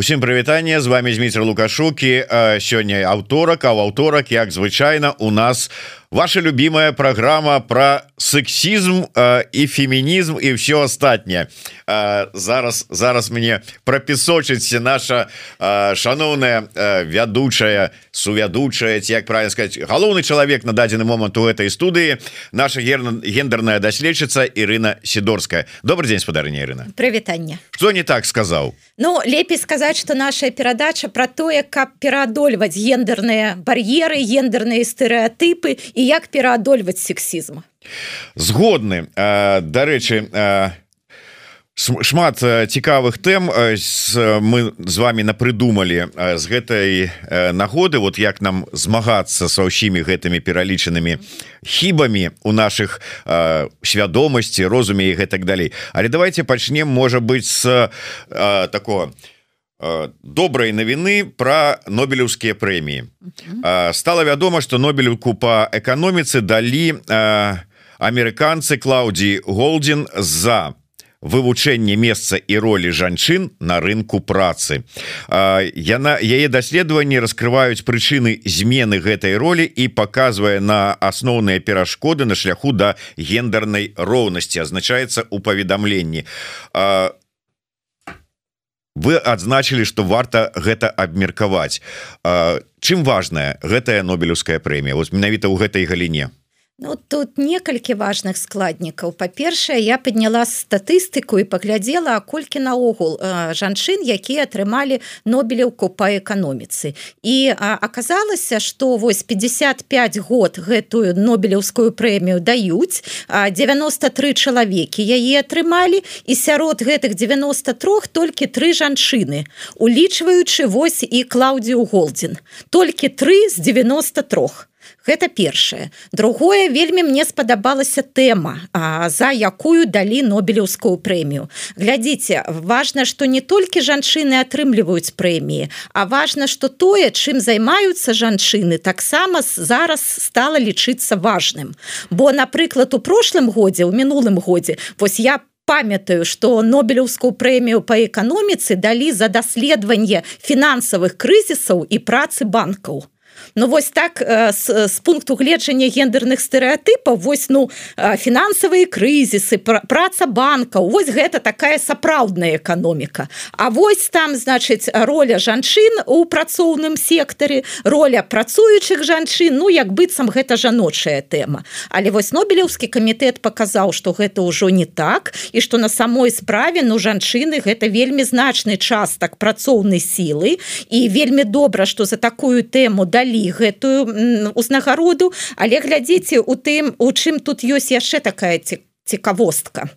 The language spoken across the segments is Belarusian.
Усім прывітанне з вами Зміцер лукашукі. Сёння аўторак а ў аўторак як звычайна у нас ваша любимая программа про сексізм і фемінізм і все астатняе зараз зараз мне пропісочыць наша шаноўная вядучая сувядучая ці як правильно сказать галоўны чалавек на дадзены момант у этой студыі наша гендерная даследчыца Ірына сидорская. Добрый день спадарня Ірына. Прывітанне что не так сказал Ну лепей сказать что наша перадача про тое каб пераадольваць гендерныя бар'еры гендерныя стэеатыпы і як пераадольваць сексізм? Згодны. Дарэчы шмат цікавых тэм мы з вами напрыдумалі з гэтай нагоды. Вот як нам змагацца са ўсімі гэтымі пералічанымі хібамі у наших свядомасці розуме і гэтак далей. Але давайте пачнем можа быть с такого добрай навіны про нобелеўскія прэміі стала вядома что нобелевку по эканоміцы далі амерыканцы Клаўдзі голдзін за вывучэнне месца і ролі жанчын на рынку працы. Яна яе даследаванні раскрываюць прычыны змены гэтай ролі і показвае на асноўныя перашкоды на шляху да гендернай роўнасці азначаецца у паведамленні вы адзначылі что варта гэта абмеркаваць. Чым важная гэтая нобелевская прэмія? Вот менавіта ў гэтай галіне Ну, тут некалькі важных складнікаў па-першае я подняла статыстыку і паглядзела колькі наогул жанчын якія атрымалі нобелеўку по эканоміцы і аказалася что вось 55 год гэтую нобелеўскую прэмію даюць 93 чалавекі яе атрымалі і сярод гэтых 93 толькі тры жанчыны улічваючы вось і клаудзію голдзін. Толькі тры з 93 гэта першае. Другое вельмі мне спадабалася тэма а, за якую далі нобелеўскую прэмію. Глядзіце важно что не толькі жанчыны атрымліваюць прэміі а важно что тое чым займаюцца жанчыны таксама зараз стала лічыцца важным. Бо напрыклад у прошлым годзе у мінулым годзе вось я памятаю что нобелеўскую прэмію по эканоміцы далі за даследаванне фінансавых крызісаў і працы банкаў Ну вось так э, з пункту гледжання гендерных стэеатыпаў вось ну фінансавыя крызісы праца банка вось гэта такая сапраўдная эканоміка. А вось там значыць роля жанчын у працоўным сектары роля працуючых жанчын Ну як быццам гэта жаночая тэма. Але вось нобелеўскі камітэт паказаў што гэта ўжо не так і што на самой справе ну жанчыны гэта вельмі значны частак працоўнай сілы і вельмі добра што за такую тэму далі далі гэтую узнагароду. Але глядзіце у тым у чым тут ёсць яшчэ такая цікавостка.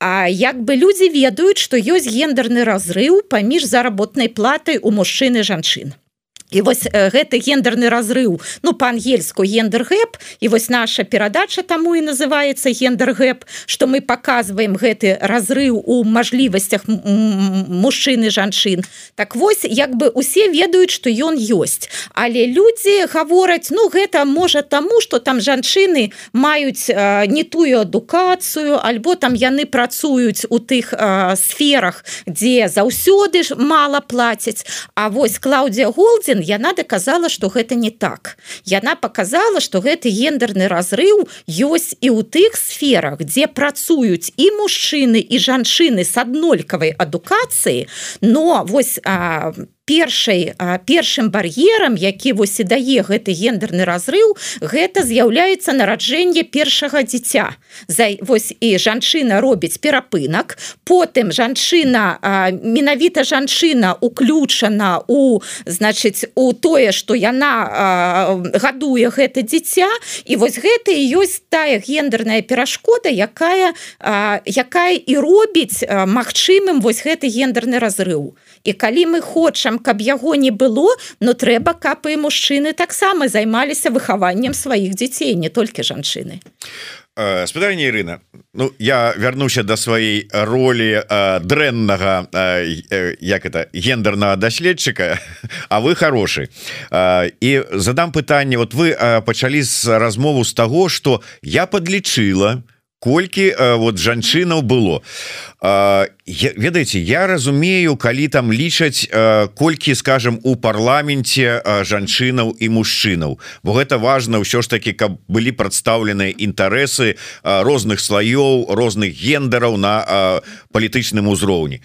А як бы людзі ведаюць што ёсць гендерны разрыў паміж заработнай платай у мужчыны жанчын і вось гэты гендерны разрыў. Ну по-ангельску гендер гэп і вось наша перадача таму і называется гендер гэп что мы показываем гэты разрыў у мажлівасцях мужчыны жанчын. Так вось як бы усе ведаюць что ён ёсць. Але людзі гавораць ну гэта можа таму что там жанчыны маюць э, не тую адукацыю альбо там яны працуюць у тых э, сферах дзе заўсёды ж мало плацяць. А вось Клаудзія голдзін Ген яна доказала что гэта не так. Яна показала что гэты гендерны разрыв ёсць і ў тых сферах дзе працуюць і мужчыны і жанчыны с аднолькавай адукацыі но вось по першай першым бар'ерам які вось і дае гэты гендерны разрыў гэта з'яўляецца нараджэнне першага дзіця. За вось і жанчына робіць перапынак потым жанчына менавіта жанчына уключана у значыць у тое что яна гадуе гэта дзіця. І вось гэта і ёсць тая гендерная перашкода якая якая і робіць магчымым вось гэты гендерны разрыў і калі мы хочам каб яго не было но трэба каб і мужчыны таксама займаліся выхаваннем сваіх дзяцей не толькі жанчыны. Э, спадарня Ірына. Ну я вярнуся до сваёй ролі э, дрэннага э, як это гендернага даследчыка А вы хорошы э, і задам пытанне. Вот вы э, пачалі з размову з таго что я подлічыла колькі э, вот жанчынаў было. Э, ведаеце я разумею калі там лічаць колькі скажем у парламенце жанчынаў і мужчынаў. Бо гэта важно ўсё ж таки каб былі прадстаўленыя інтарэсы розных слоёў розных гендараў на палітычным узроўні.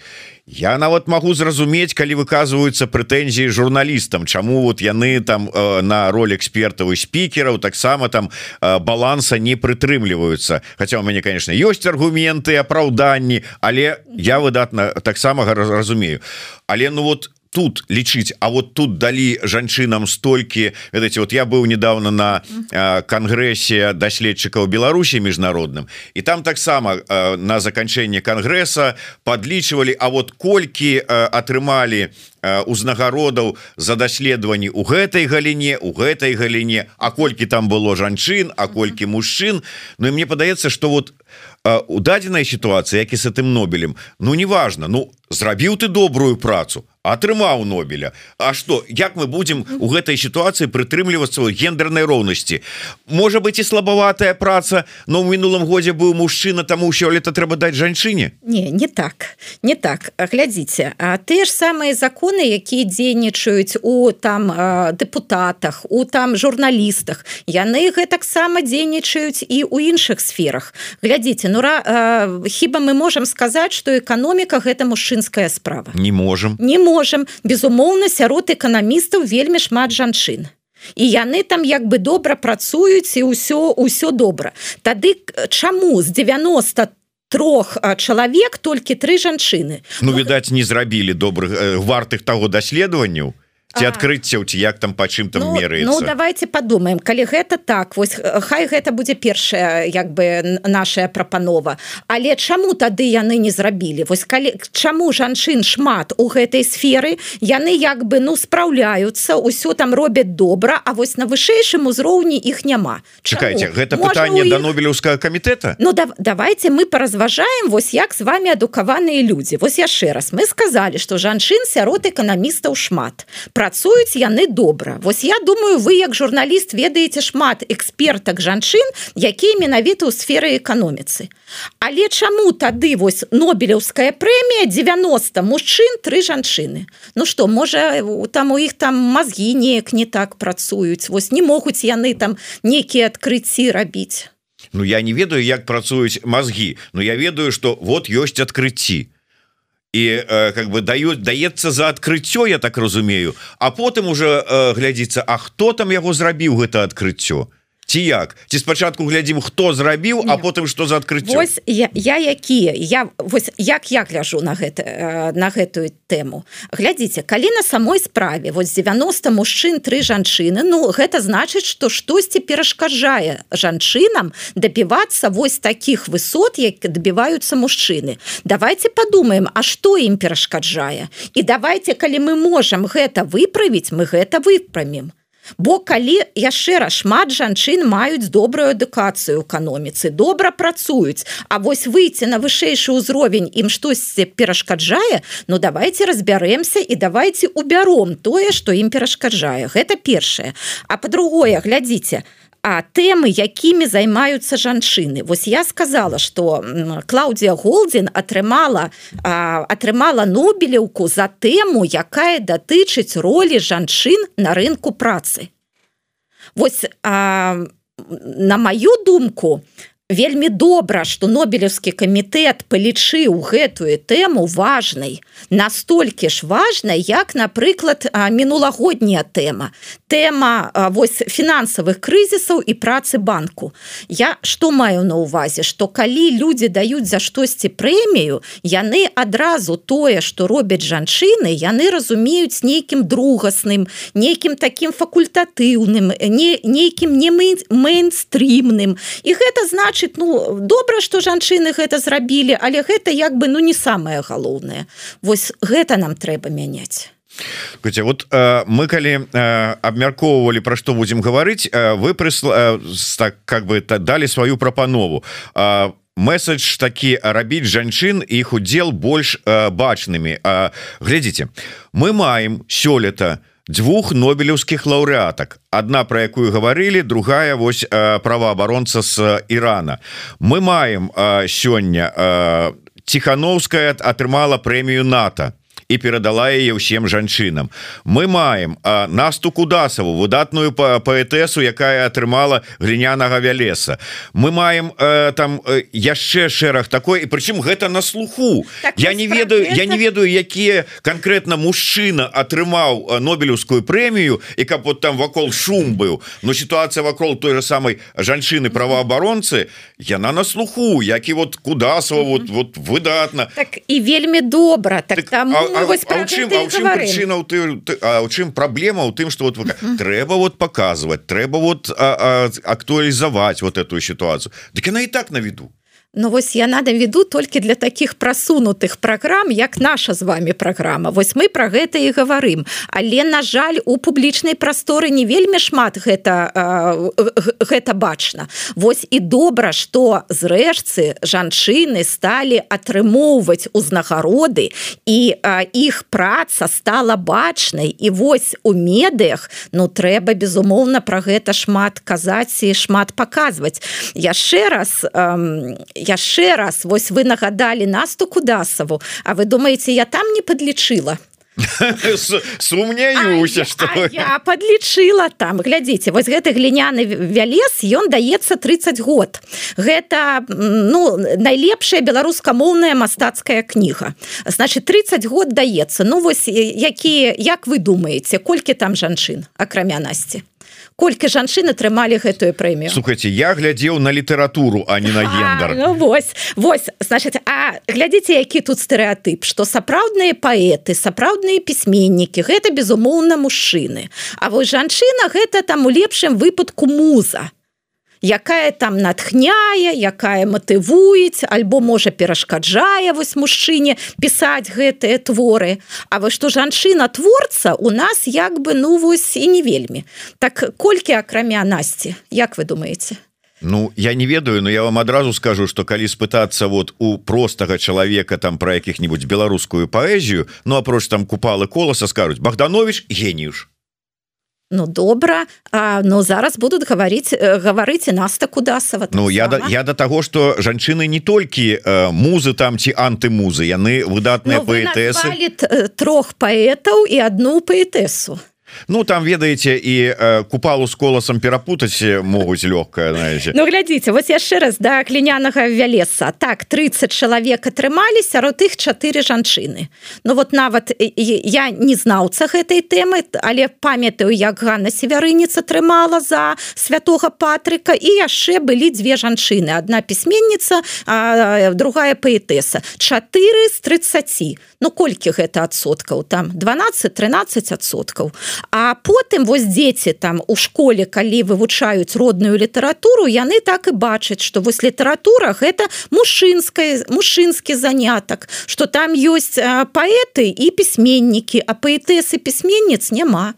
Я нават могу зразумець калі выказваюцца прэтэнзіі журналістам Чаму вот яны там на роль экспертаў і спікераў таксама там баланса не прытрымліваюцца. Хаця у мяне конечно ёсць аргументы апраўданні але я выдатна таксама разумею. Але ну вот тут лічыць А вот тут далі жанчынам столькі. Ведаце вот я быў недавно на кангрэсе даследчыкаў Беларусі міжнародным і там таксама на заканчэнне кангрэса подлічвалі А вот колькі атрымалі узнагародаў за даследаванні у гэтай галіне у гэтай галіне А колькі там было жанчын А колькі мужчын. Ну і мне падаецца что вот у дадзенай сітуацыі які с этим нобелем Ну неважно Ну зрабіў ты добрую працу атрымаў нобеля. А что як мы будем у гэтай сітуацыі прытрымлівацца гендернай роўнасці? Можа быть і слабаватая праца но ў мінулым годзе быў мужчына таму ўсё лета трэба даць жанчыне? Не не так не так. Глядзіце А ты ж самыя законы якія дзейнічаюць у там депутатах у там журналістах яны гэтаксама дзейнічаюць і у іншых сферах. Глядзіце ну ра хіба мы можемм сказаць что эканоміка гэта мужчынская справа. Не можем. Не можем. Безумоўна сярод эканамістаў вельмі шмат жанчын. І яны там як бы добра працуюць і ўсё ўсё добра. Тады чаму з 90 трох чалавек толькі тры жанчыны? Ну відаць не зрабілі добрых вартых таго даследаванняў ці адкрыццяў ці як там па чым там ну, меры Ну давайте подумаем калі гэта так вось хай гэта будзе першая як бы наша прапанова. Але чаму тады яны не зрабілі? Вось калі чаму жанчын шмат у гэтай сферы яны як бы ну спраўляюцца ўсё там робяць добра А вось на вышэйшым узроўні іх няма. Чакайте гэта пытанне іх... да нобелеўскага камітэта? Ну да, давайте мы паразважаем вось як з вами адукаваныя людзі. Вось яшчэ раз. Мы сказали что жанчын сярод эканамістаў шмат. Про працуюць яны добра. Вось я думаю вы як журналіст ведаеце шмат экспертак жанчын якія менавіта ў сферы эканоміцы. Але чаму тады вось нобелеўская прэмія 90 мужчын тры жанчыны? Ну что можа там у іх там мазгі неяк не так працуюць. Вось не могуць яны там нейкія адкрыцці рабіць. Ну я не ведаю як працуюць мазгі но я ведаю что вот ёсць адкрыцці і э, как бы даюць даецца за адкрыццё я так разумею. А потым уже э, глядзіцца А хто там яго зрабіў гэта адкрыццё ці як? Ці спачатку глядзім хто зрабіў а потым что за адкрыццё? Вось я, я якія? Я вось як я гляжу на гэта э, на гэтую тэму? Глядзіце калі на самой справе вось 90 мужчын тры жанчыны Ну гэта значыць что штосьці перашкаджае жанчынам дабівацца вось таких высот як дабіваюцца мужчыны. Давайте подумаем А что ім перашкаджае? І давайте калі мы можем гэта выправіць мы гэта выпрамім Бо калі яшчэ раз шмат жанчын маюць добрую адукацыю эканоміцы добра працуюць А вось выйти на вышэйшы ўзровень ім штосьці перашкаджае Ну давайте разбярэмся і давайте убяром тое што ім перашкаджае. Гэта першае. А по-другое глядзіце а а тэмы якімі займаюцца жанчыны. Вось я сказала что Клаудія Голдзін атрымала атрымала нобелеўку за тэму якая датычыць ролі жанчын на рынку працы. Вось а, на маю думку вельмі добра что нобелевскі камітэт палічыў гэтую тэму важнай настолькі ж важна як напрыклад мінулагодняя тэма. Тэма вось фінансавых крызісаў і працы банку. Я что маю на увазе что калі люди даюць за штосьці прэмію яны адразу тое что робяць жанчыны яны разумеюць нейкім другасным нейкім таким факультатыўным не нейкім не мейнстрімным і гэта значит ну добра что жанчыны гэта зрабілі але гэта як бы ну не самое галоўнае. Вось гэта нам трэба мяняць. Катя, вот э, мы калі э, абмяркоўвалі про што будем гаварыць э, вы прысла э, так как бы та, далі сваю прапанову. Э, месседж такі рабіць жанчын іх удзел больш э, бачнымі. Э, глядзіце мы маем сёлета двух нобелеўскіх лаўрэатак одна про якую гаварылі другая вось э, праваабаронца з Ірана мы маем э, сёння э, ціхановская атрымала прэмію нато і перадала яе ўсім жанчынам. Мы маем насту кудасаву выдатную па паэтэсу якая атрымала глінянага вялеса. Мы маем э, там яшчэ шэраг такой і прычым гэта на слуху. Так, я не ведаю я не ведаю якія конкретно мужчына атрымаў нобелевскую прэмію і каб вот там вакол шум быў. Но сітуацыя вакол той же самой жанчыны праваабаронцы яна на слуху які вот кудасова mm -hmm. вот вот выдатна. Так і вельмі добра так, так там а, а, вось, а чым, а чым прычына ты, ты, а у чым праблема у тым что вот трэба вот показывать трэба вот актуалізаваць вот эту ситуацию. Дык яна і так на виду Ну вось я надо веду толькі для таких прасунутых праграм як наша з вами праграма. Вось мы про гэта і гаварым. Але на жаль у публічнай прасторы не вельмі шмат гэта гэта бачна. Вось і добра что зрэшцы жанчыны сталі атрымоўваць узнагароды і іх праца стала бачнай. І вось у медыях ну трэба безумоўна про гэта шмат казаць і шмат паказваць. Яшчэ раз я яшчэ раз вось вы нагадалі насту кудасаву А вы думаете я там не подлічыла сумняюся что я подлічыла там. Глядзіце вось гэты гліняны вялез ён даецца 30 год. Гэта ну найлепшая беларускамоўная мастацкая кніга. Значит 30 год даецца. Ну вось якія як вы думаете колькі там жанчын акрамя насці колькі жанчын атрымалі гэтую прэмію? Слухайте я глядзеў на літаратуру а не на гендер ну, вось вось значит а глядзіце які тут стэеатып что сапраўдныя паэты сапраўдныя пісьменнікі гэта безумоўна мужчыны. А вось жанчына гэта там у лепшым выпадку муза якая там натхняе якая матывуюць альбо можа перашкаджае вось мужчыне пісаць гэтыя творы. А вы што жанчына творца у нас як бы ну вось і не вельмі. Так колькі акрамя насці Як вы думаете Ну я не ведаю но я вам адразу скажу что калі спытацца вот у простага чалавека там про якіх-нибудь беларускую паэзію ну апроч там купалы коласа скажуць Богданович геніюш Ну добра а, но зараз будут говорить э, гаварыць наста кудасава Ну я да, я до того что жанчыны не толькі э, музы там ці антымузы яны выдатныя ну, паэтэсы. э, трох паэтаў і одну паэтэсу Ну там ведаеце і э, купалу з коласам перапутаць могуць лёгкая Ну глядзіце вось яшчэ раз да клінянага вялеса. Так 30 чалавек атрымалі сярод іх чатыры жанчыны. Ну вот нават я не знаўца гэтай тэмы але памятаю як Ганна севярыніца атрымала за святого патрыка. І яшчэ былі дзве жанчыны. Одна пісьменніца другая паэтэса. 4 з 30 Ну колькі гэта адсоткаў там? 12-13 адсоткаў А потым вось дзеці там у школе калі вывучаюць родную літаратуру яны так і бачаць что вось літаратура гэта мужчынская мужчынскі занятак что там ёсць паэты і пісьменнікі а паэтэсы пісьменніц няма.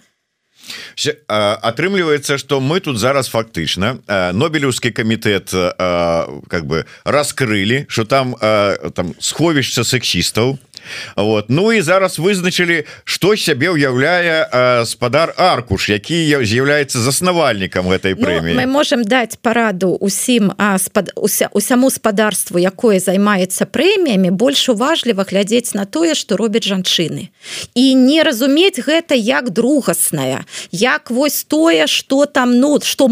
Атрымліваецца что мы тут зараз фактычна нобелеўскі камітэт как бы раскрылі что там там сховішча сексістаў вот. Ну і зараз вызначылі что сябе ўяўляе спадар аркуш які з'яўляецца заснавальнікам гэтай прэміі. ну, мы можем даць параду усім спад уся усяму спадарству якое займаецца прэміямі больш уважліва глядзець на тое что робяць жанчыны. І не разумець гэта як другасная як вось тое что там ну что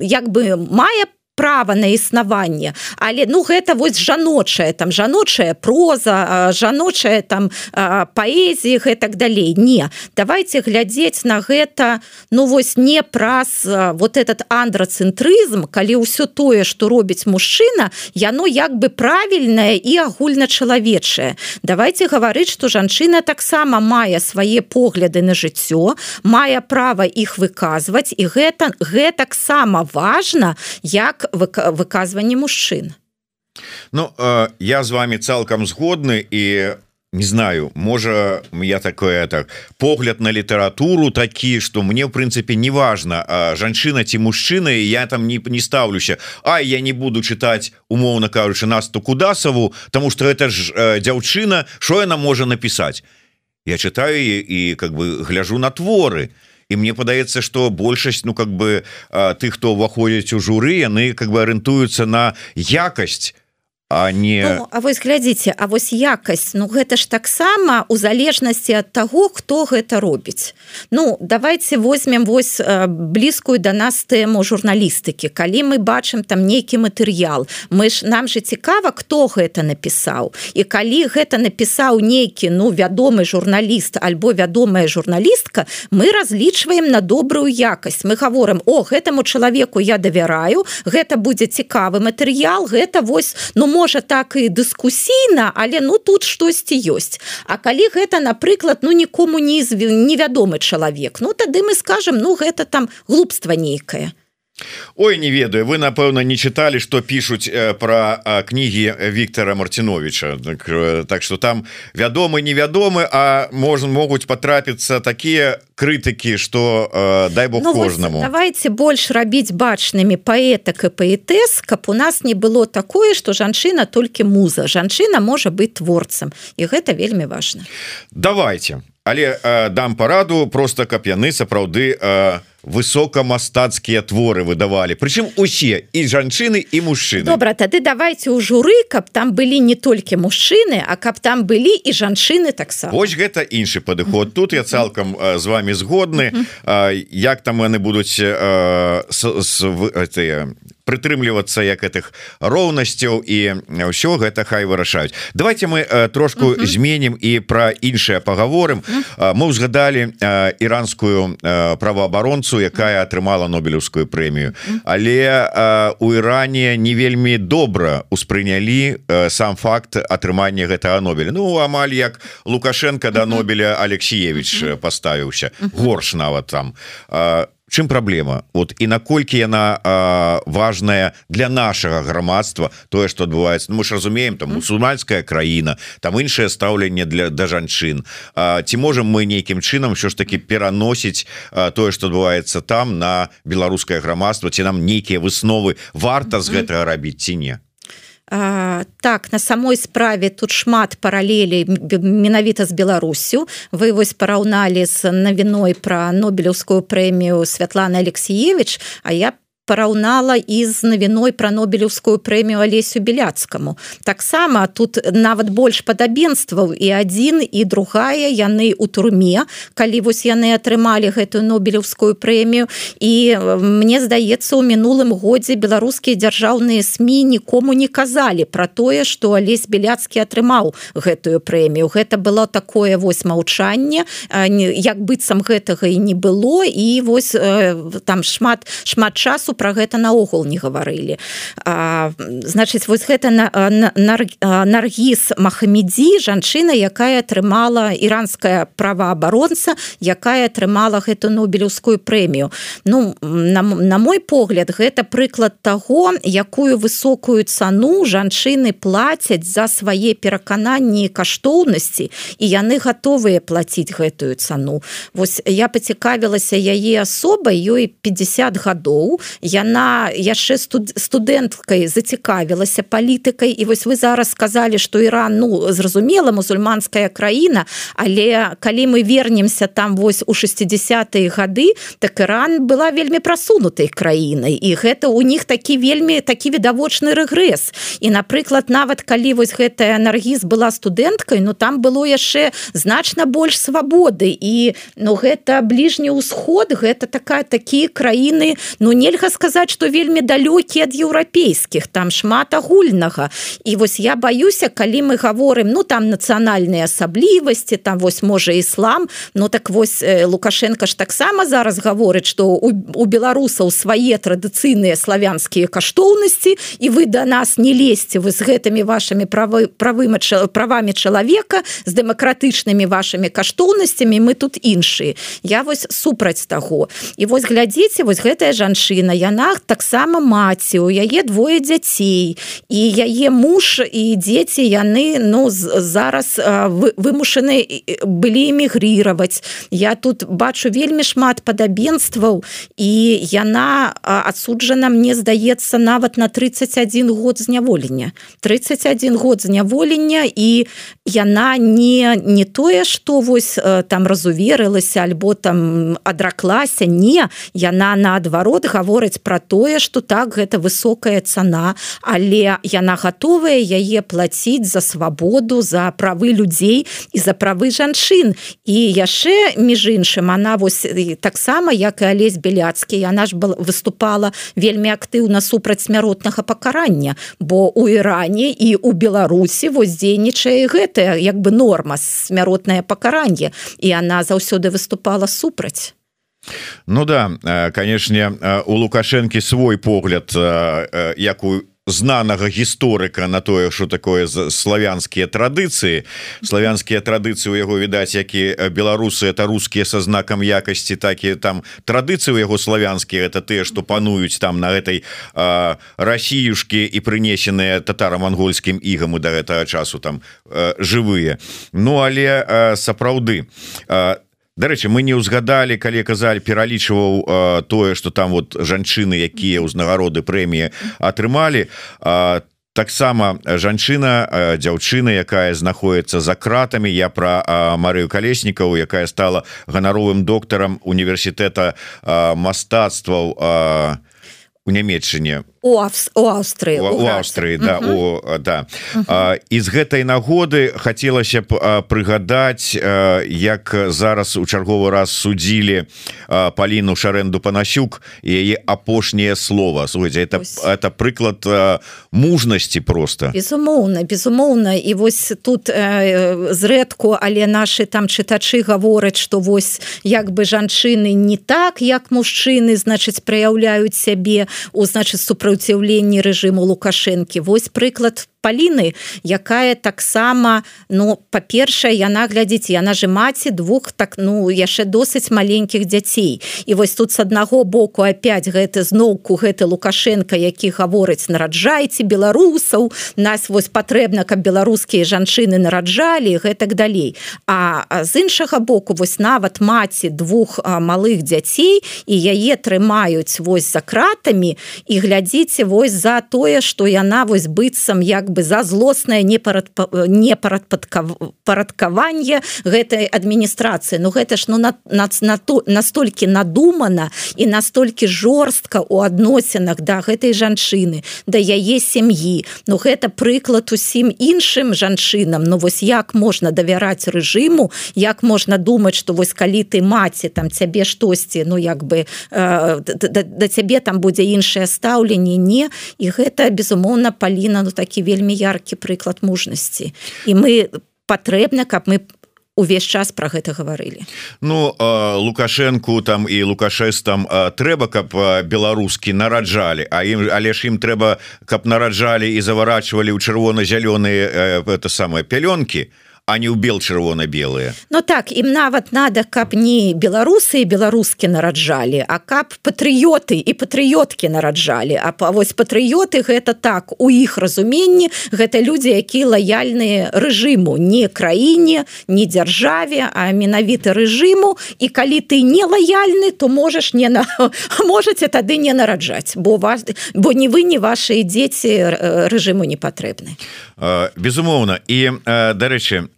як бы мае по права на існаванне. Але ну гэта вось жаночая там жаночая проза жаночая там паэзіі гэтак далей. Не давайте глядзець на гэта ну вось не праз вот этот андрацэнтрызм калі ўсё тое что робіць мужчына яно як бы правільнае і агульначалавечае. Давайте гаварыць что жанчына таксама мае свае погляды на жыццё мае права іх выказваць і гэта гэтаксама важно як выказванне мужчын Ну э, я з вами цалкам згодны і не знаю можа я такое так погляд на літаратуру такі что мне в прынцыпе неважно жанчына ці мужчына я там не не ставлюся. А я не буду чытаць умоўно кажучы насту кудасаву тому что это ж э, дзяўчына що яна можа напісаць я читаю і как бы гляжу на творы. то і мне падаецца что большасць ну как бы тых хто ўваходзіць у журы яны как бы арыентуюцца на якасць а не ну, А вось глядзіце А вось якасць. Ну гэта ж таксама у залежнасці ад таго хто гэта робіць. Ну давайте возьмем вось блізкую да нас тэму журналістыкі. Калі мы бачым там нейкі матэрыял мы ж нам же цікава кто гэта напісаў. І калі гэта напісаў нейкі ну вядомы журналіст альбо вядомая журналістка мы разлічваем на добрую якасць. Мы говорим о гэтаму чалавеку я давяраю гэта будзе цікавы матэрыял гэта вось ну можа так і дыскусійна але ну тут штосьці ёсць. А калі гэта напрыклад ну нікому не невядомы чалавек ну тады мы скажем ну гэта там глупства нейкае Ой не ведаю. Вы напэўна не чыталі что пишутць э, про кнігі Віктора Мартиновича так, э, так что там вядомы невядомы а можна могуць потрапіцца такія крытыкі что э, дай бог ну, кожнаму. давайте больш рабіць бачнымі паэтак і паэтэс каб у нас не было такое что жанчына толькі муза. Жанчына можа быть творцам. І гэта вельмі важно давайте але э, дам параду просто каб яны сапраўды э, высокамастацкія творы выдавалі прычым усе і жанчыны і мужчыны добра тады давайте у журы каб там былі не толькі мужчыны а каб там былі і жанчыны таксама Вось гэта іншы падыход. Тут я цалкам з вами згодны. Як там яны будуць прытрымлівацца як гэтых роўнасцяў і ўсё гэта хай вырашаюць. Давайте мы трошку зменім і пра іншыя паговорым. Мы ўзгадалі іранскую праваабаронцу працу якая атрымала нобелевскую прэмію. Але у Іране не вельмі добра успрынялі сам факт атрымання гэтага нобеля. Ну амаль як лукашенко да нобеля Алексеевич паставіўся. Горш нават там. А чым праблема вот і наколькі яна важная для нашага грамадства тое что адбываецца. Ну, мы ж разумеем там мусульманская краіна там іншае стаўленне для да жанчын. Ці можем мы нейкім чынам що ж таки пераносіць тое что адбываецца там на беларускае грамадства ці нам нейкія высновы варта з гэтага рабіць ці не? А, так на самой справе тут шмат паралелей менавіта з Беларусю вы вось параўналі з навіной пра нобелеўскую прэмію Святлана Алексеевич А я параўнала і з навіной пра нобелеўскую прэмію алесю беляцкаму таксама тут нават больш падабенстваў і адзін і другая яны у турме. Калі вось яны атрымалі гэтую нобелеўскую прэмію і мне здаецца у мінулым годзе беларускія дзяржаўныя сМ нікому не казалі про тое что алесь беляцкі атрымаў гэтую прэмію гэта было такое вось маўчанне як быццам гэтага і не было і вось там шмат шмат часу про гэта наогул не гаварылі. Значыць вось гэта на, на, на наргіз махамедзі жанчына якая атрымала іранская праваабаронца якая атрымала гэту нобелеўскую прэмію. Ну на, на мой погляд гэта прыклад таго якую высокую цану жанчыны плацяць за свае перакананні каштоўнасці і яны гатовыя плаціць гэтую цану. Вось я пацікавілася яе асобай ёй 50 гадоў яна яшчэ студэнткай зацікавілася палітыкай і вось вы зараз сказалі что Іран ну зразумела мусульманская краіна але калі мы вернемся там вось у 60-е гады так Іран была вельмі прасунутай краінай і гэта у них такі вельмі такі відавочны рэгрэс. І напрыклад нават калі вось гэтая энергіз была студэнткай но ну, там было яшчэ значна больш свабоды. І ну гэта бліжні ўсход гэта такая такія краіны ну нельга сказаць что вельмі далёкі ад еўрапейскіх там шмат агульнага. І вось я баюся калі мы говорим ну там нацыянальныя асаблівасці там вось можа іслам но так вось лукашенко ж таксама зараз гаворыць что у, беларусаў свае традыцыйныя славянскія каштоўнасці і вы до да нас не лезьце вы з гэтымі вашими правы правымі правамі чалавека з дэмакратычнымі вашими каштоўнасцямі мы тут іншыя. Я вось супраць таго. І вось глядзіце вось гэтая жанчына яна таксама маці у яе двое дзяцей і яе муж і дзеці яны ну зараз вымушаны былі эмігрировать я тут бачу вельмі шмат падабенстваў і яна адсуджана мне здаецца нават на 31 год зняволення. 31 год зняволення і яна не не тое что вось там разуверылася альбо там адраклася не яна наадварот гаворыць гавораць про тое что так гэта высокая цана але яна готовая яе платіць за свабоду за правы людзей і за правы жанчын. І яшчэ між іншым она вось таксама як і алесь беляцкі яна ж был выступала вельмі актыўна супраць смяротнага пакарання. Бо у Іране і у Беларусі вось дзейнічае гэтая як бы норма смяротнае пакаранне. І она заўсёды выступала супраць Ну да канешне у лукашэнкі свой погляд як у знанага гісторыка на тое что такое славянскія традыцыі. Славянскія традыцыі у яго відаць які беларусы это рускія со знакам якасці такі там традыцыі у яго славянскія это тыя что пануюць там на этой расіюшки і прынесеныя татаро-мангольскім ігам і до гэтага часу там жывыя. Ну але сапраўды там Дарэчы мы не ўзгадалі калі казалі пералічваў тое что там вот жанчыны якія ўзнагароды прэміі атрымалі. Таксама жанчына дзяўчына якая знаходіцца за кратамі. Я про Марыю калеснікаву якая стала ганаровым доктарам універсітэта мастацтваў у нямецчыне у Аўстрыі у Аўстрыі да у да. І з гэтай нагоды хацелася б прыгадаць як зараз у чарговы раз судзілі Паліну шарэнду панасюк яе апошняе слово слухайте это это прыклад мужнасці просто безумоўна безумоўна. І вось тут зрэдку але наши там чытачы гавораць что вось як бы жанчыны не так як мужчыны значыць праяўляюць сябе у значыць супраць супраціўленні рэжыму лукашэнкі. Вось прыклад паліны якая таксама ну па-першае яна глядзіць яна же маці двух так ну яшчэ досыць маленькіх дзяцей. І вось тут с аднаго боку опять гэты зноўку гэты лукашенко які гаворыць нараджайце беларусаў нас вось патрэбна каб беларускія жанчыны нараджалі гэтак далей. А з іншага боку вось нават маці двух малых дзяцей і яе трымаюць вось за кратамі і глядзіце вось за тое что яна вось быццам як бы за злоснае непарадкаванне гэтай адміністрацыі. Ну гэта ж ну на, на, на то настолькі надумана і настолькі жорстка у адносінах да гэтай жанчыны да яе сям'і. Ну гэта прыклад усім іншым жанчынам. Ну вось як можна давяраць рэжыму як можна думаць что вось калі ты маці там цябе штосьці Ну як бы э, да, да цябе там будзе іншае стаўленне не. І гэта безумоўна паліна ну такі вельмі вельмі яркі прыклад мужнасці. І мы патрэбна каб мы увесь час про гэта гаварылі. Ну лукашенко там і лукашэстам трэба каб беларускі нараджалі а ім але ж ім трэба каб нараджалі і заварачвалі ў чырвона-зялёныя это самое пялёнкі. то а не ў бел чырвона-белыя Ну так ім нават надо каб не беларусы і беларускі нараджалі а каб патрыёты і патрыёткі нараджалі а па вось патрыёты гэта так у іх разуменні гэта людзі які лаяльныя рэжыму. Не краіне не дзяржаве а менавіта рэжыму. І калі ты не лаяльны то можаш не на можете тады не нараджаць бо вас бо не вы не ваши дзеці рэжыму не патрэбны. Безумоўна. І дарэчы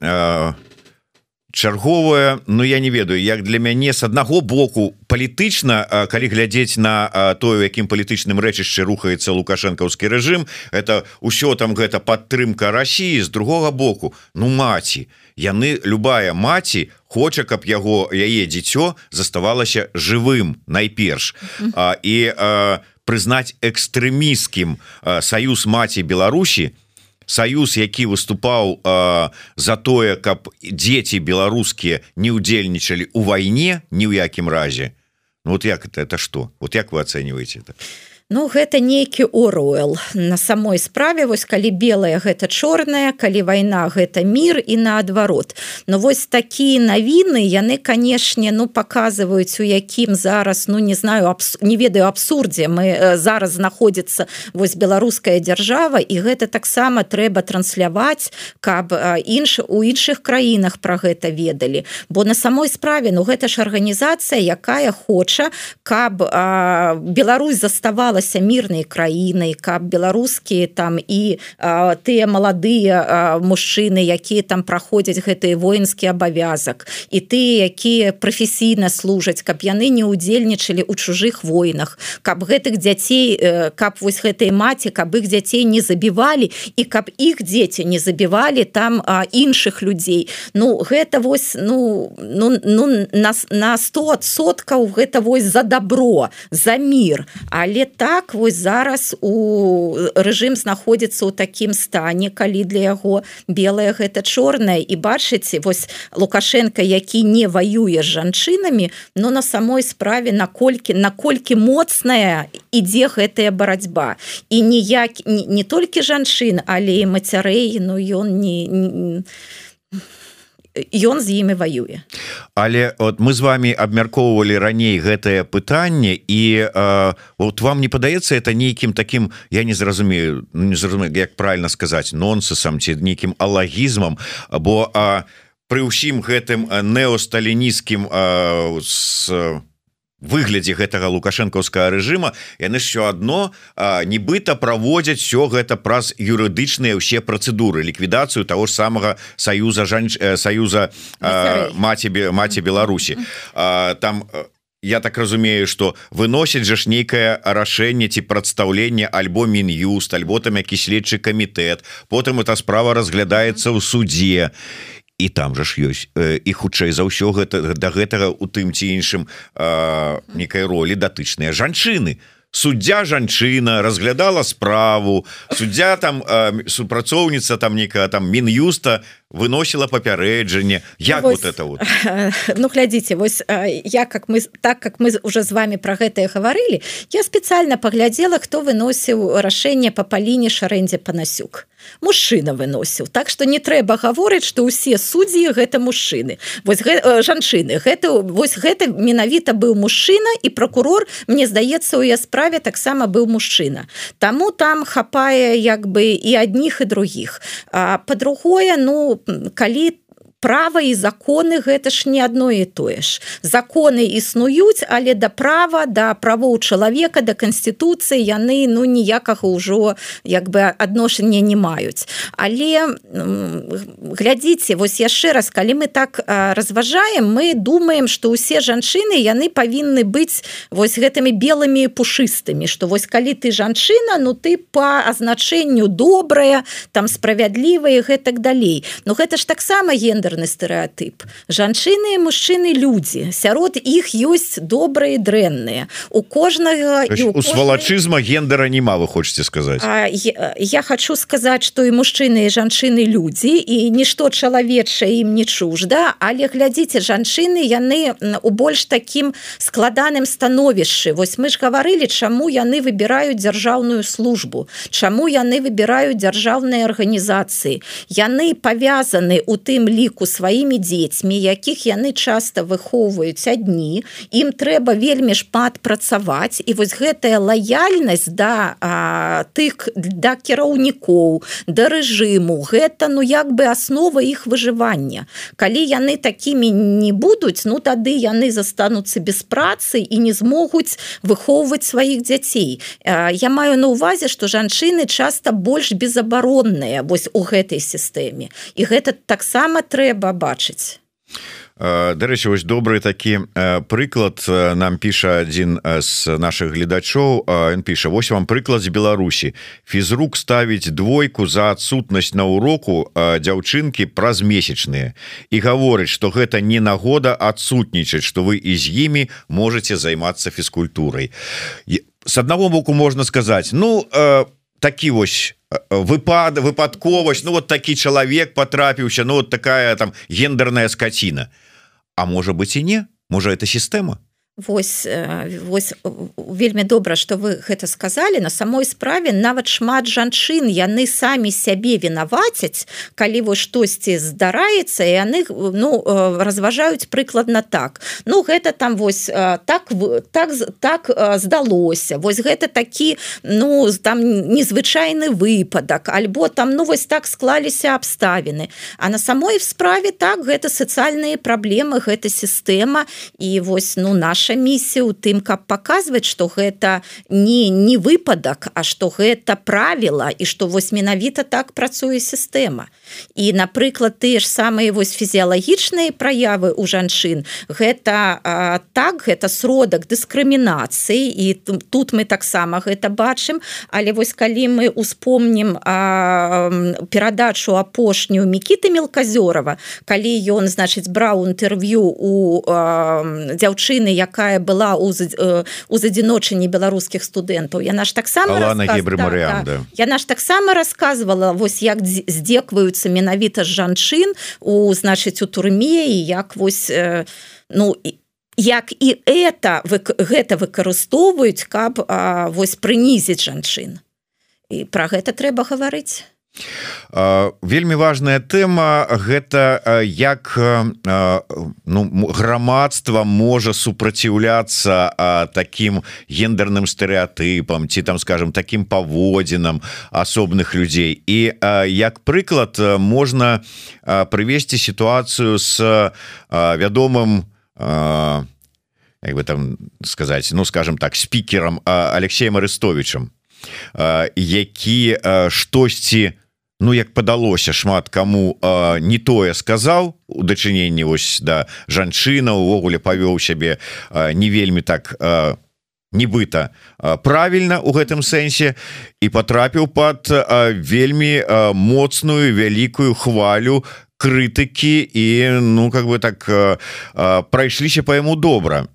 чарговая Ну я не ведаю як для мяне с аднаго боку палітычна калі глядзець на тое якім палітычным рэчышчы рухаецца лукашэнкаўскі рэжым это ўсё там гэта падтрымка Росіі з другога боку. Ну маці яны любая маці хоча каб яго яе дзіцё заставалася жывым найперш. А, і прызнаць экстрэміскім саюз маці Беларусі Саюз які выступаў э, за тое каб дзеці беларускія не удзельнічалі у вайне ні ў якім разе ну, вот як это это что? Вот як вы оцениваете это Ну гэта нейкі Оруэл на самой справе вось калі белая гэта чорная калі вайна гэта мір і наадварот. Ну вось такія навіны яны канешне ну паказваюць у якім зараз ну не знаю абс... не ведаю абсурдзе мы э, зараз знаходзіцца вось беларуская дзяржава і гэта таксама трэба трансляваць каб інш у іншых краінах про гэта ведалі. Бо на самой справе ну гэта ж арганізацыя якая хоча каб Беларусь заставала аставалася мірнай краінай каб беларускія там і а, тыя маладыя мужчыны якія там праходзяць гэты воінскі абавязак і тыя якія прафесійна служаць каб яны не удзельнічалі у чужых войнах каб гэтых дзяцей э, каб вось гэтай маці каб іх дзяцей не забівалі і каб іх дзеці не забівалі там а, іншых людзей Ну гэта вось ну ну, ну нас на 100 соткаў гэта вось за добро за мир але так вось зараз у рэжым знаходзіцца ў такім стане калі для яго белая гэта чорная і бачыце вось лукашенко які не воюе з жанчынамі но на самой справе наколькі наколькі моцная ідзе гэтая барацьба. І ніяк не, не толькі жанчын але і мацярэй ну ён не, не ён з імі воюе але от мы з вами абмяркоўвалі раней гэтае пытанне і э, вот вам не падаецца это нейкім таким я не зразумею ну, не зразумею як правильно сказаць нонсесам ці нейкім алагізмам або пры ўсім гэтым неосталінісцкім с выглядзе гэтага лукашэнкаўскага рэжыма яны що адно нібыта праводзяць все гэта праз юрыдычныя ўсе працэдуры ліквідацыю того ж самага саюза жанч саюза маці маці Беларусі. Там я так разумею что выносіць жа ж нейкае рашэнне ці прадстаўленне альбо мін'юст альбо там які следчы камітэт. Потым эта справа разглядаецца ў суде і там жа ж ёсць. І хутчэй за ўсё гэта да гэтага у тым ці іншым некай ролі датычныя жанчыны. Суддзя жанчына разглядала справу суддзя там супрацоўніца там некая там мін'юста выносіла папярэджанне як вось, вот это вот? ну глядзіце вось я как мы так как мы уже з вами про гэтае гаварылі я спецыяльна паглядзела хто выносіў рашэнне па паліне шарэндзе панасюк. Мужчына выносіў так что не трэба гаворыць что ўсе суддзі гэта мужчыны вось гэ, жанчыны гэта вось гэта менавіта быў мужчына і прокурор мне здаецца у я справе таксама быў мужчына. Таму там хапае як бы і адних і других. По-другое ну калі ты права і законы гэта ж не адно і тое ж. Законы існуюць але да права да правоў чалавека да канстытуцыі яны ну ніякага ўжо як бы адношання не маюць. Але глядзіце вось яшчэ раз калі мы так разважаем мы думаем что ўсе жанчыны яны павінны быць вось гэтымі белымі пушыстымі что вось калі ты жанчына ну ты по азначэнню добрая там справядлівая гэтак далей. Но гэта ж таксама гендер гендерны стэеатып жанчыны мужчыны людзі. Сярод іх ёсць добрыя дрэнныя. У кожнага у свалачызма гендера нема вы хочетце сказаць? Я, я хочу сказаць что і мужчыны і жанчыны людзі і нішто чалавечае ім не чужда але глядзіце жанчыны яны у больш такім складаным становішчы. Вось мы ж гаварылі чаму яны выбіраюць дзяржаўную службу чаму яны выбіраюць дзяржаўныя арганізацыі. Яны павязаны у тым ліку опеку сваімі дзецьмі якіх яны часто выхоўваюць адні. Ім трэба вельмі шмат працаваць. І вось гэтая лаяльнасць да а, тых да кіраўнікоў да рэжыму гэта ну як бы аснова іх выжывання. Калі яны такімі не будуць ну тады яны застануцца без працы і не змогуць выхоўваць сваіх дзяцей. Я маю на увазе что жанчыны часто больш безабаронныя вось у гэтай сістэме. І гэта таксама трэба трэба бачыць дарэчы вось добрый такі прыклад нам піша адзін з наших гледачоў. Ён піша Вось вам прыклад з Беларусі. Фізрук ставіць двойку за адсутнасць на уроку дзяўчынкі праз месячныя і гаворыць что гэта не нагода адсутнічаць что вы і з імі можете займацца фізкультурай с аднаго боку можна сказаць ну по такі вось выпад выпадковасць Ну вот такі чалавек потрапіўся Ну вот такая там гендерная скаціна А можа быть і не? Можа это сістэма Вось вось вельмі добра что вы гэта сказали на самой справе нават шмат жанчын яны самі сябе вінавацяць калі вось штосьці здараецца і яны ну разважаюць прыкладна так. Ну гэта там вось так так так здалося. Вось гэта такі ну там незвычайны выпадак. Альбо там ну вось так склаліся абставіны. А на самой справе так гэта сацыяльныя праблемы гэта сістэма. І вось ну наш наша місія у тым каб паказваць что гэта не не выпадак а что гэта правіла і что вось менавіта так працуе сістэма. І напрыклад тыя ж самыя вось фізіялагічныя праявы у жанчын гэта а, так гэта сродак дыскрымінацыі і тут мы таксама гэта бачым. Але вось калі мы успомнім перадачу апошнюю мікіты мелказёрова калі ён значыць браў інтэрв'ю у дзяўчыны якая была у у задзіночанні беларускіх студэнтаў яна ж таксама да, да. яна ж таксама рассказывала вось як здзекваюцца менавіта з жанчын у значыць у турме і як вось ну і як і это вы гэта выкарыстоўваюць каб а, вось прынізіць жанчын і пра гэта трэба гаварыць вельмі важная тэма. Гэта як ну, грамадства можа супраціўляцца таким гендерным стэеатыпам ці там скажем таким паводзінам асобных людзей. І як прыклад можна прывесці сітуацыю с вядомым як бы там сказаць ну скажем так спікерам Алексеем арестовичам які штосьці ну як падалося шмат кому не тое сказаў. У дачыненні вось да жанчына увогуле павёў сябе не вельмі так нібыта правільна у гэтым сэнсе і потрапіў под вельмі моцную вялікую хвалю крытыкі і ну как бы так прайшліся по яму добра.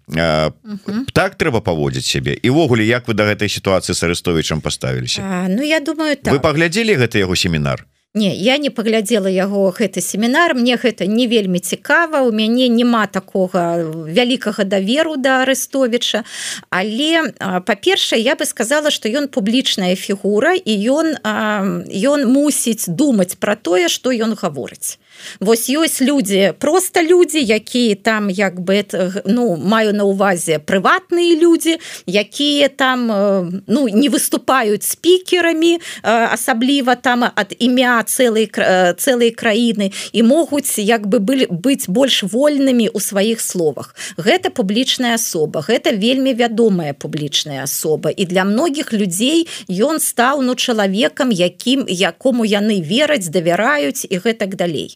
Так трэба паводзіць сябе? Івогуле як вы да гэтай сітуацыі с арестовичам поставіліся Ну я думаю так. вы паглядзелі гэта яго семінар? Не я не паглядзела яго гэты семінар. Мне гэта не вельмі цікава. У мяне няма такога вялікага даверу да арестовича але па-першае я бы сказала что ён публічная фігура і ён ён мусіць думаць про тое что ён гаворыць Вось ёсць людзі просто людзі якія там як бы ну маю на увазе прыватныя людзі якія там ну не выступаюць спікерамі асабліва там ад імя цэлай цэлай краіны і могуць як бы былі быць больш вольнымі у сваіх словах. Гэта публічная асоба гэта вельмі вядомая публічная асоба. І для многіх людзей ён стаў ну чалавекам якім якому яны вераць давяраюць і гэтак далей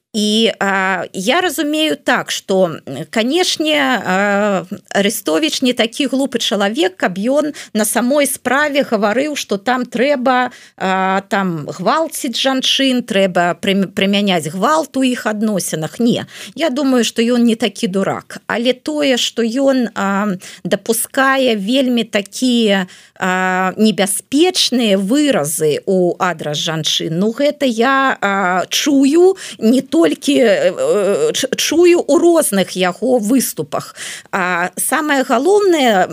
і а, я разумею так что канешне арестович не такі глупы чалавек каб ён на самой справе гаварыў что там трэба а, там гвалціць жанчын трэба прымяняць гвалт у іх адносінах не я думаю что ён не такі дурак. Але тое что ён допускае вельмі такія небяспечныя выразы у адрас жанчын ну гэта я а, чую не то толькі э, э, чую у розных яго выступах. А самое галоўнае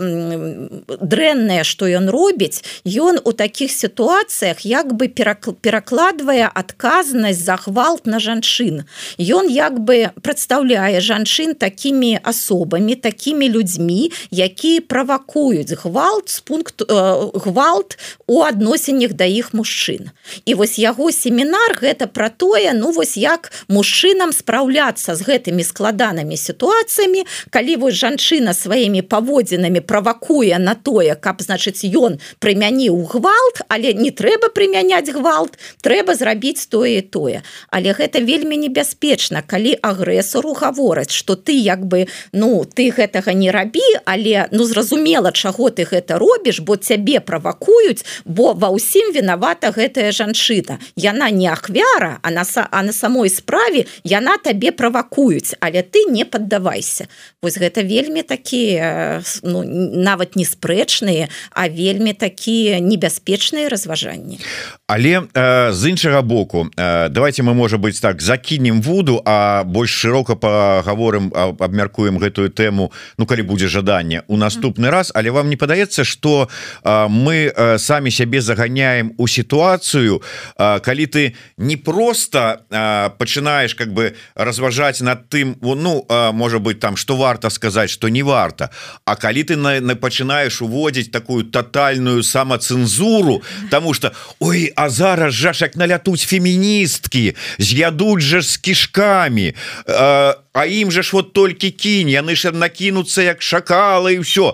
дрэннае что ён робіць ён у таких сітуацыях як бы перакладвае адказнасць за гвалт на жанчын. Ён як бы прадстаўляе жанчын такими асобамі такими людзьмі якія правакуюць гвалт з пункт э, гвалт у адносіннях да іх мужчын. І вось яго семінар гэта про тое ну вось як мы мужчынам спраўляцца з гэтымі складанымі сітуацыямі калі вось жанчына сваімі паводзінамі правакуе на тое каб значыць ён прымяніў гвалт але не трэба прымяняць гвалт трэба зрабіць тое тое. Але гэта вельмі небяспечна калі агрэсору гавораць что ты як бы ну ты гэтага не рабі але ну зразумела чаго ты гэта робіш бо цябе правакуюць бо ва ўсім вінавата гэтая жанчына. Яна не ахвяра а на а на самой справе справе яна табе правакуюць але ты не паддавайся вось гэта вельмі такія ну, нават не спрэчныя а вельмі такія небяспечныя разважанні. Але э, з іншага боку э, давайте мы можа быть так закінем вуду а больш шырока паговорым абмяркуем гэтую тэму Ну калі будзе жаданне у наступны раз. Але вам не падаецца что э, мы э, самі сябе заганяем у сітуацыю э, калі ты не просто э, пачынаешь пачынаешь как бы разважаць над тым ну можа быть там что варта сказать что не варта А калі ты на, на пачынаешь уводзіць такую тотальную самоцэнзуру тому что ой а зараз жашак налятуць феміністкі з'ядуць же с кишками а, а ім же ж вот толькі кінь яны ж накінуцца як шакала і все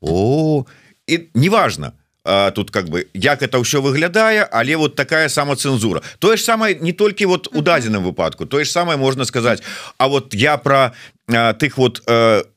о і неважно тут как бы як это ўсё выглядае але вот такая самоцэнзура. Тое ж самае не толькі вот у дадзеным выпадку тое ж самае можна сказаць. А вот я про тых вот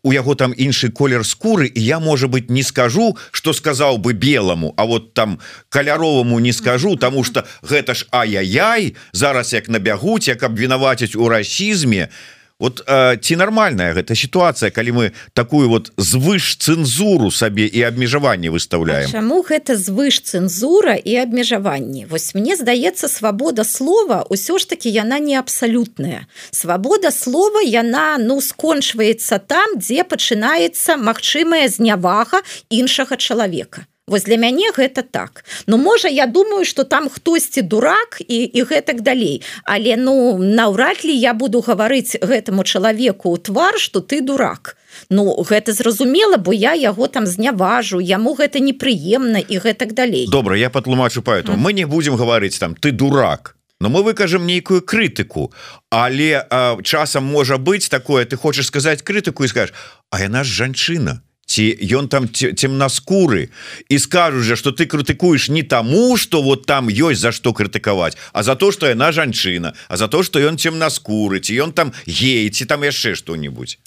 у яго там іншы колер скуры і я может быть не скажу что сказаў бы белому А вот там каляровому не скажу тому что гэта ж ай-яй зараз як набягуць як абвінаваціць у расізме то вот э, ці нормальная гэта ситуация калі мы такую вот звыш цэнзуру сабе і абмежаванне выставляем Чаму гэта звыш цэнзура і абмежаванні? Вось мне здаецца свабода слова ўсё ж таки яна не абсалютная. Свабода слова яна ну скончваецца там дзе пачынаецца магчымая знявага іншага чалавека Вось для мяне гэта так. Ну можа я думаю что там хтосьці дурак і і гэтак далей. Але ну наўрад ли я буду гаварыць гэтаму чалавеку ў твар что ты дурак. Ну гэта зразумела бо я яго там зняважу яму гэта непрыемна і гэтак далей. Добра я патлумачу поэтому мы не будем гаварыць там ты дурак. Но мы выкажем нейкую крытыку. Але а, часам можа быть такое ты хочешь сказать крытыку і скажешь А яна ж жанчына ці ён там темнаскуры і скажу же что ты крытыкуеш не таму что вот там ёсць за что крытыкаваць а за то что яна жанчына а за то что ён темнаскуры ці ён там ей ці там яшчэ что-нибудь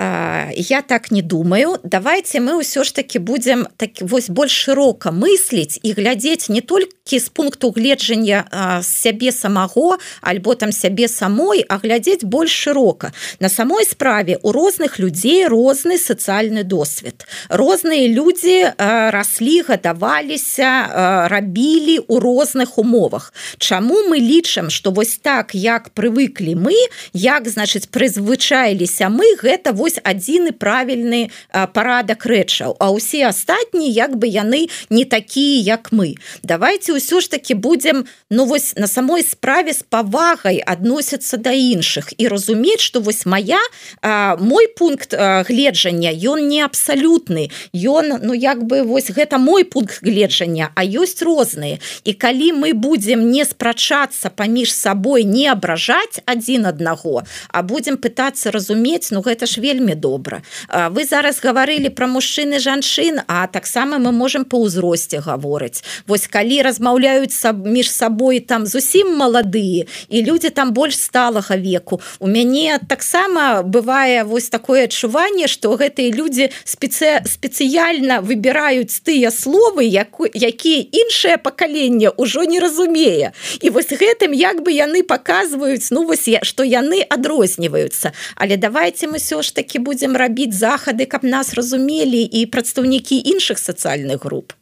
я так не думаю. Давайте мы ўсё ж таки будем так вось больш шырока мысліць і глядзець не толькі з пункту гледжання сябе самого альбо там сябе самой а глядзець больш шырока на самой справе у розных людзей розны сацыяльны досвед. Розныя людзі раслі гадаваліся рабілі у розных умовах. Чаму мы лічым что вось так як прывыклі мы як значыць прызвычаіліся мы гэта вось вось адзіны правільны парадак рэчаў. А ўсе астатнія як бы яны не такія як мы. Давайте ўсё ж таки будем ну вось на самой справе з павагай адносяцца да іншых. І разумець что вось моя а, мой пункт гледжання ён не абсалютны. Ён ну як бы вось гэта мой пункт гледжання а ёсць розныя. І калі мы будем не спрачацца паміж сабой не абражаць адзін аднаго а будем пытацца разумець ну гэта ж вельмі вельмі добра. Вы зараз гаварылі про мужчыны жанчын а таксама мы можем по ўзросце гаворыць. Вось калі размаўляюць саб між сабой там зусім маладыя і люди там больш сталага веку у мяне таксама бывае вось такое адчуванне что гэтыя люди спецэ спецыяльна выбіраюць тыя словы як якія іншае пакаленне ўжо не разумее. І вось гэтым як бы яны показваюць ну вось я что яны адрозніваюцца. Але давайте мы все ж таки будем рабіць захады каб нас разумелі і прадстаўнікі іншых сацыяльных груп?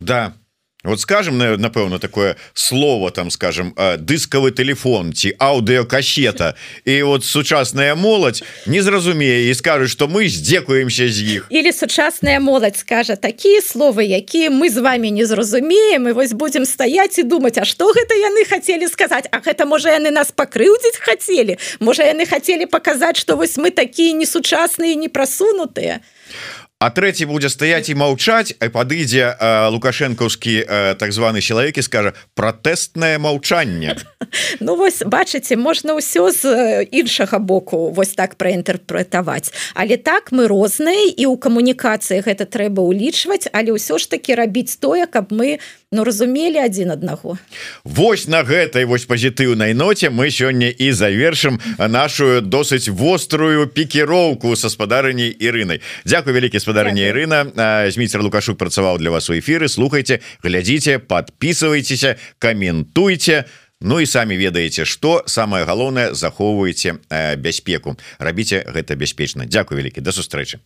Да вот скажем напэўна такое слово там скажем дыскавы телефон ці аўдыокасета і вот сучасная моладзь не зразумее і скажу что мы здзекуемся з іх. Или сучасная моладзь скажа такія словы якія мы з вами не зразумеем і вось будем стаять і думать А что гэта яны хотели сказать? А гэта можа яны нас пакрыўдзіць хотели? Можа яны хотели показать что вось мы такие несучасныя не просунутыя а третий будзе стаять і маўчаць а падыдзе лукашэнкаўскі так званы чалавек і скажа пратэстнае маўчанне Ну вось бачыце можна ўсё з іншага боку вось так праінтэрпрэтаваць але так мы розныя і ў камунікацыі гэта трэба ўлічваць але ўсё ж таки рабіць тое каб мы ну разумелі адзін аднаго Вось на гэтай вось пазітыўнай ноце мы сёння і завершым нашу досыць вострую пікіроўку са спадарыняй Ірынай Дякую вялікі спадар гаспадарня Ірына. Зміцер лукашук працаваў для вас у эфиры слухайте глядзіце подписывайтеся каментуйте Ну і самі ведаеце что самое галоўнае захоўваеце бяспеку. Рабіце гэта бяспечна. Дякую вялікі. До сустрэчы